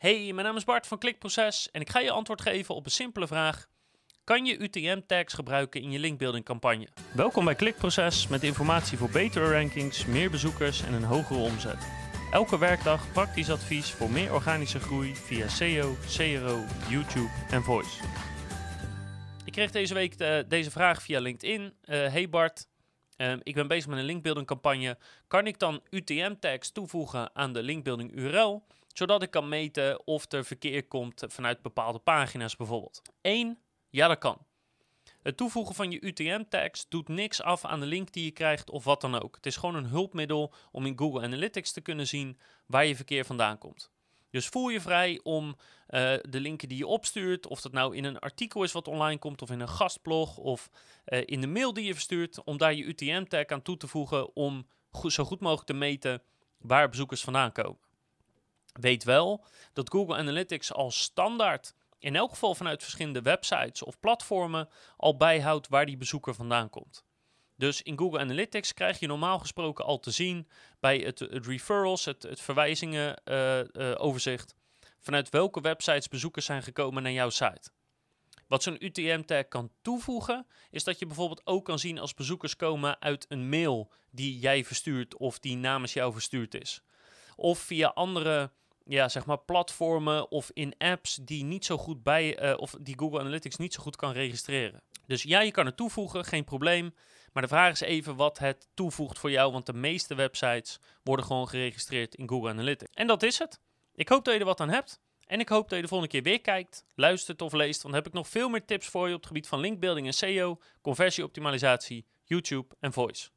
Hey, mijn naam is Bart van Klikproces en ik ga je antwoord geven op een simpele vraag. Kan je UTM-tags gebruiken in je linkbuilding campagne? Welkom bij Klikproces met informatie voor betere rankings, meer bezoekers en een hogere omzet. Elke werkdag praktisch advies voor meer organische groei via SEO, CRO, YouTube en Voice. Ik kreeg deze week de- deze vraag via LinkedIn. Eh, hey Bart, Ehm, ik ben bezig met een linkbuilding campagne. Kan ik dan UTM-tags toevoegen aan de linkbuilding URL, zodat ik kan meten of er verkeer komt vanuit bepaalde pagina's bijvoorbeeld? 1. Ja, dat kan. Het toevoegen van je UTM-tags doet niks af aan de link die je krijgt of wat dan ook. Het is gewoon een hulpmiddel om in Google Analytics te kunnen zien waar je verkeer vandaan komt. Dus voel je vrij om eh, de linken die je opstuurt, of dat nou in een artikel is wat online komt, of in een gastblog, of eh, in de mail die je verstuurt, om daar je UTM-tag aan toe te voegen om zo goed mogelijk te meten waar bezoekers vandaan komen. Weet wel dat Google Analytics al standaard, in elk geval vanuit verschillende websites of platformen, al bijhoudt waar die bezoeker vandaan komt. Dus in Google Analytics krijg je normaal gesproken al te zien bij het, referrals, het, het verwijzingen eh, eh, overzicht, vanuit welke websites bezoekers zijn gekomen naar jouw site. Wat zo'n UTM-tag kan toevoegen, is dat je bijvoorbeeld ook kan zien als bezoekers komen uit een mail die jij verstuurt of die namens jou verstuurd is. Of via andere ja, zeg maar platformen of in apps die niet zo goed bij, eh, of die Google Analytics niet zo goed kan registreren. Dus ja, je kan het toevoegen, geen probleem. Maar de vraag is even wat het toevoegt voor jou, want de meeste websites worden gewoon geregistreerd in Google Analytics. En dat is het. Ik hoop dat je er wat aan hebt. En ik hoop dat je de volgende keer weer kijkt, luistert of leest, want dan heb ik nog veel meer tips voor je op het gebied van linkbuilding en SEO, conversieoptimalisatie, YouTube en voice.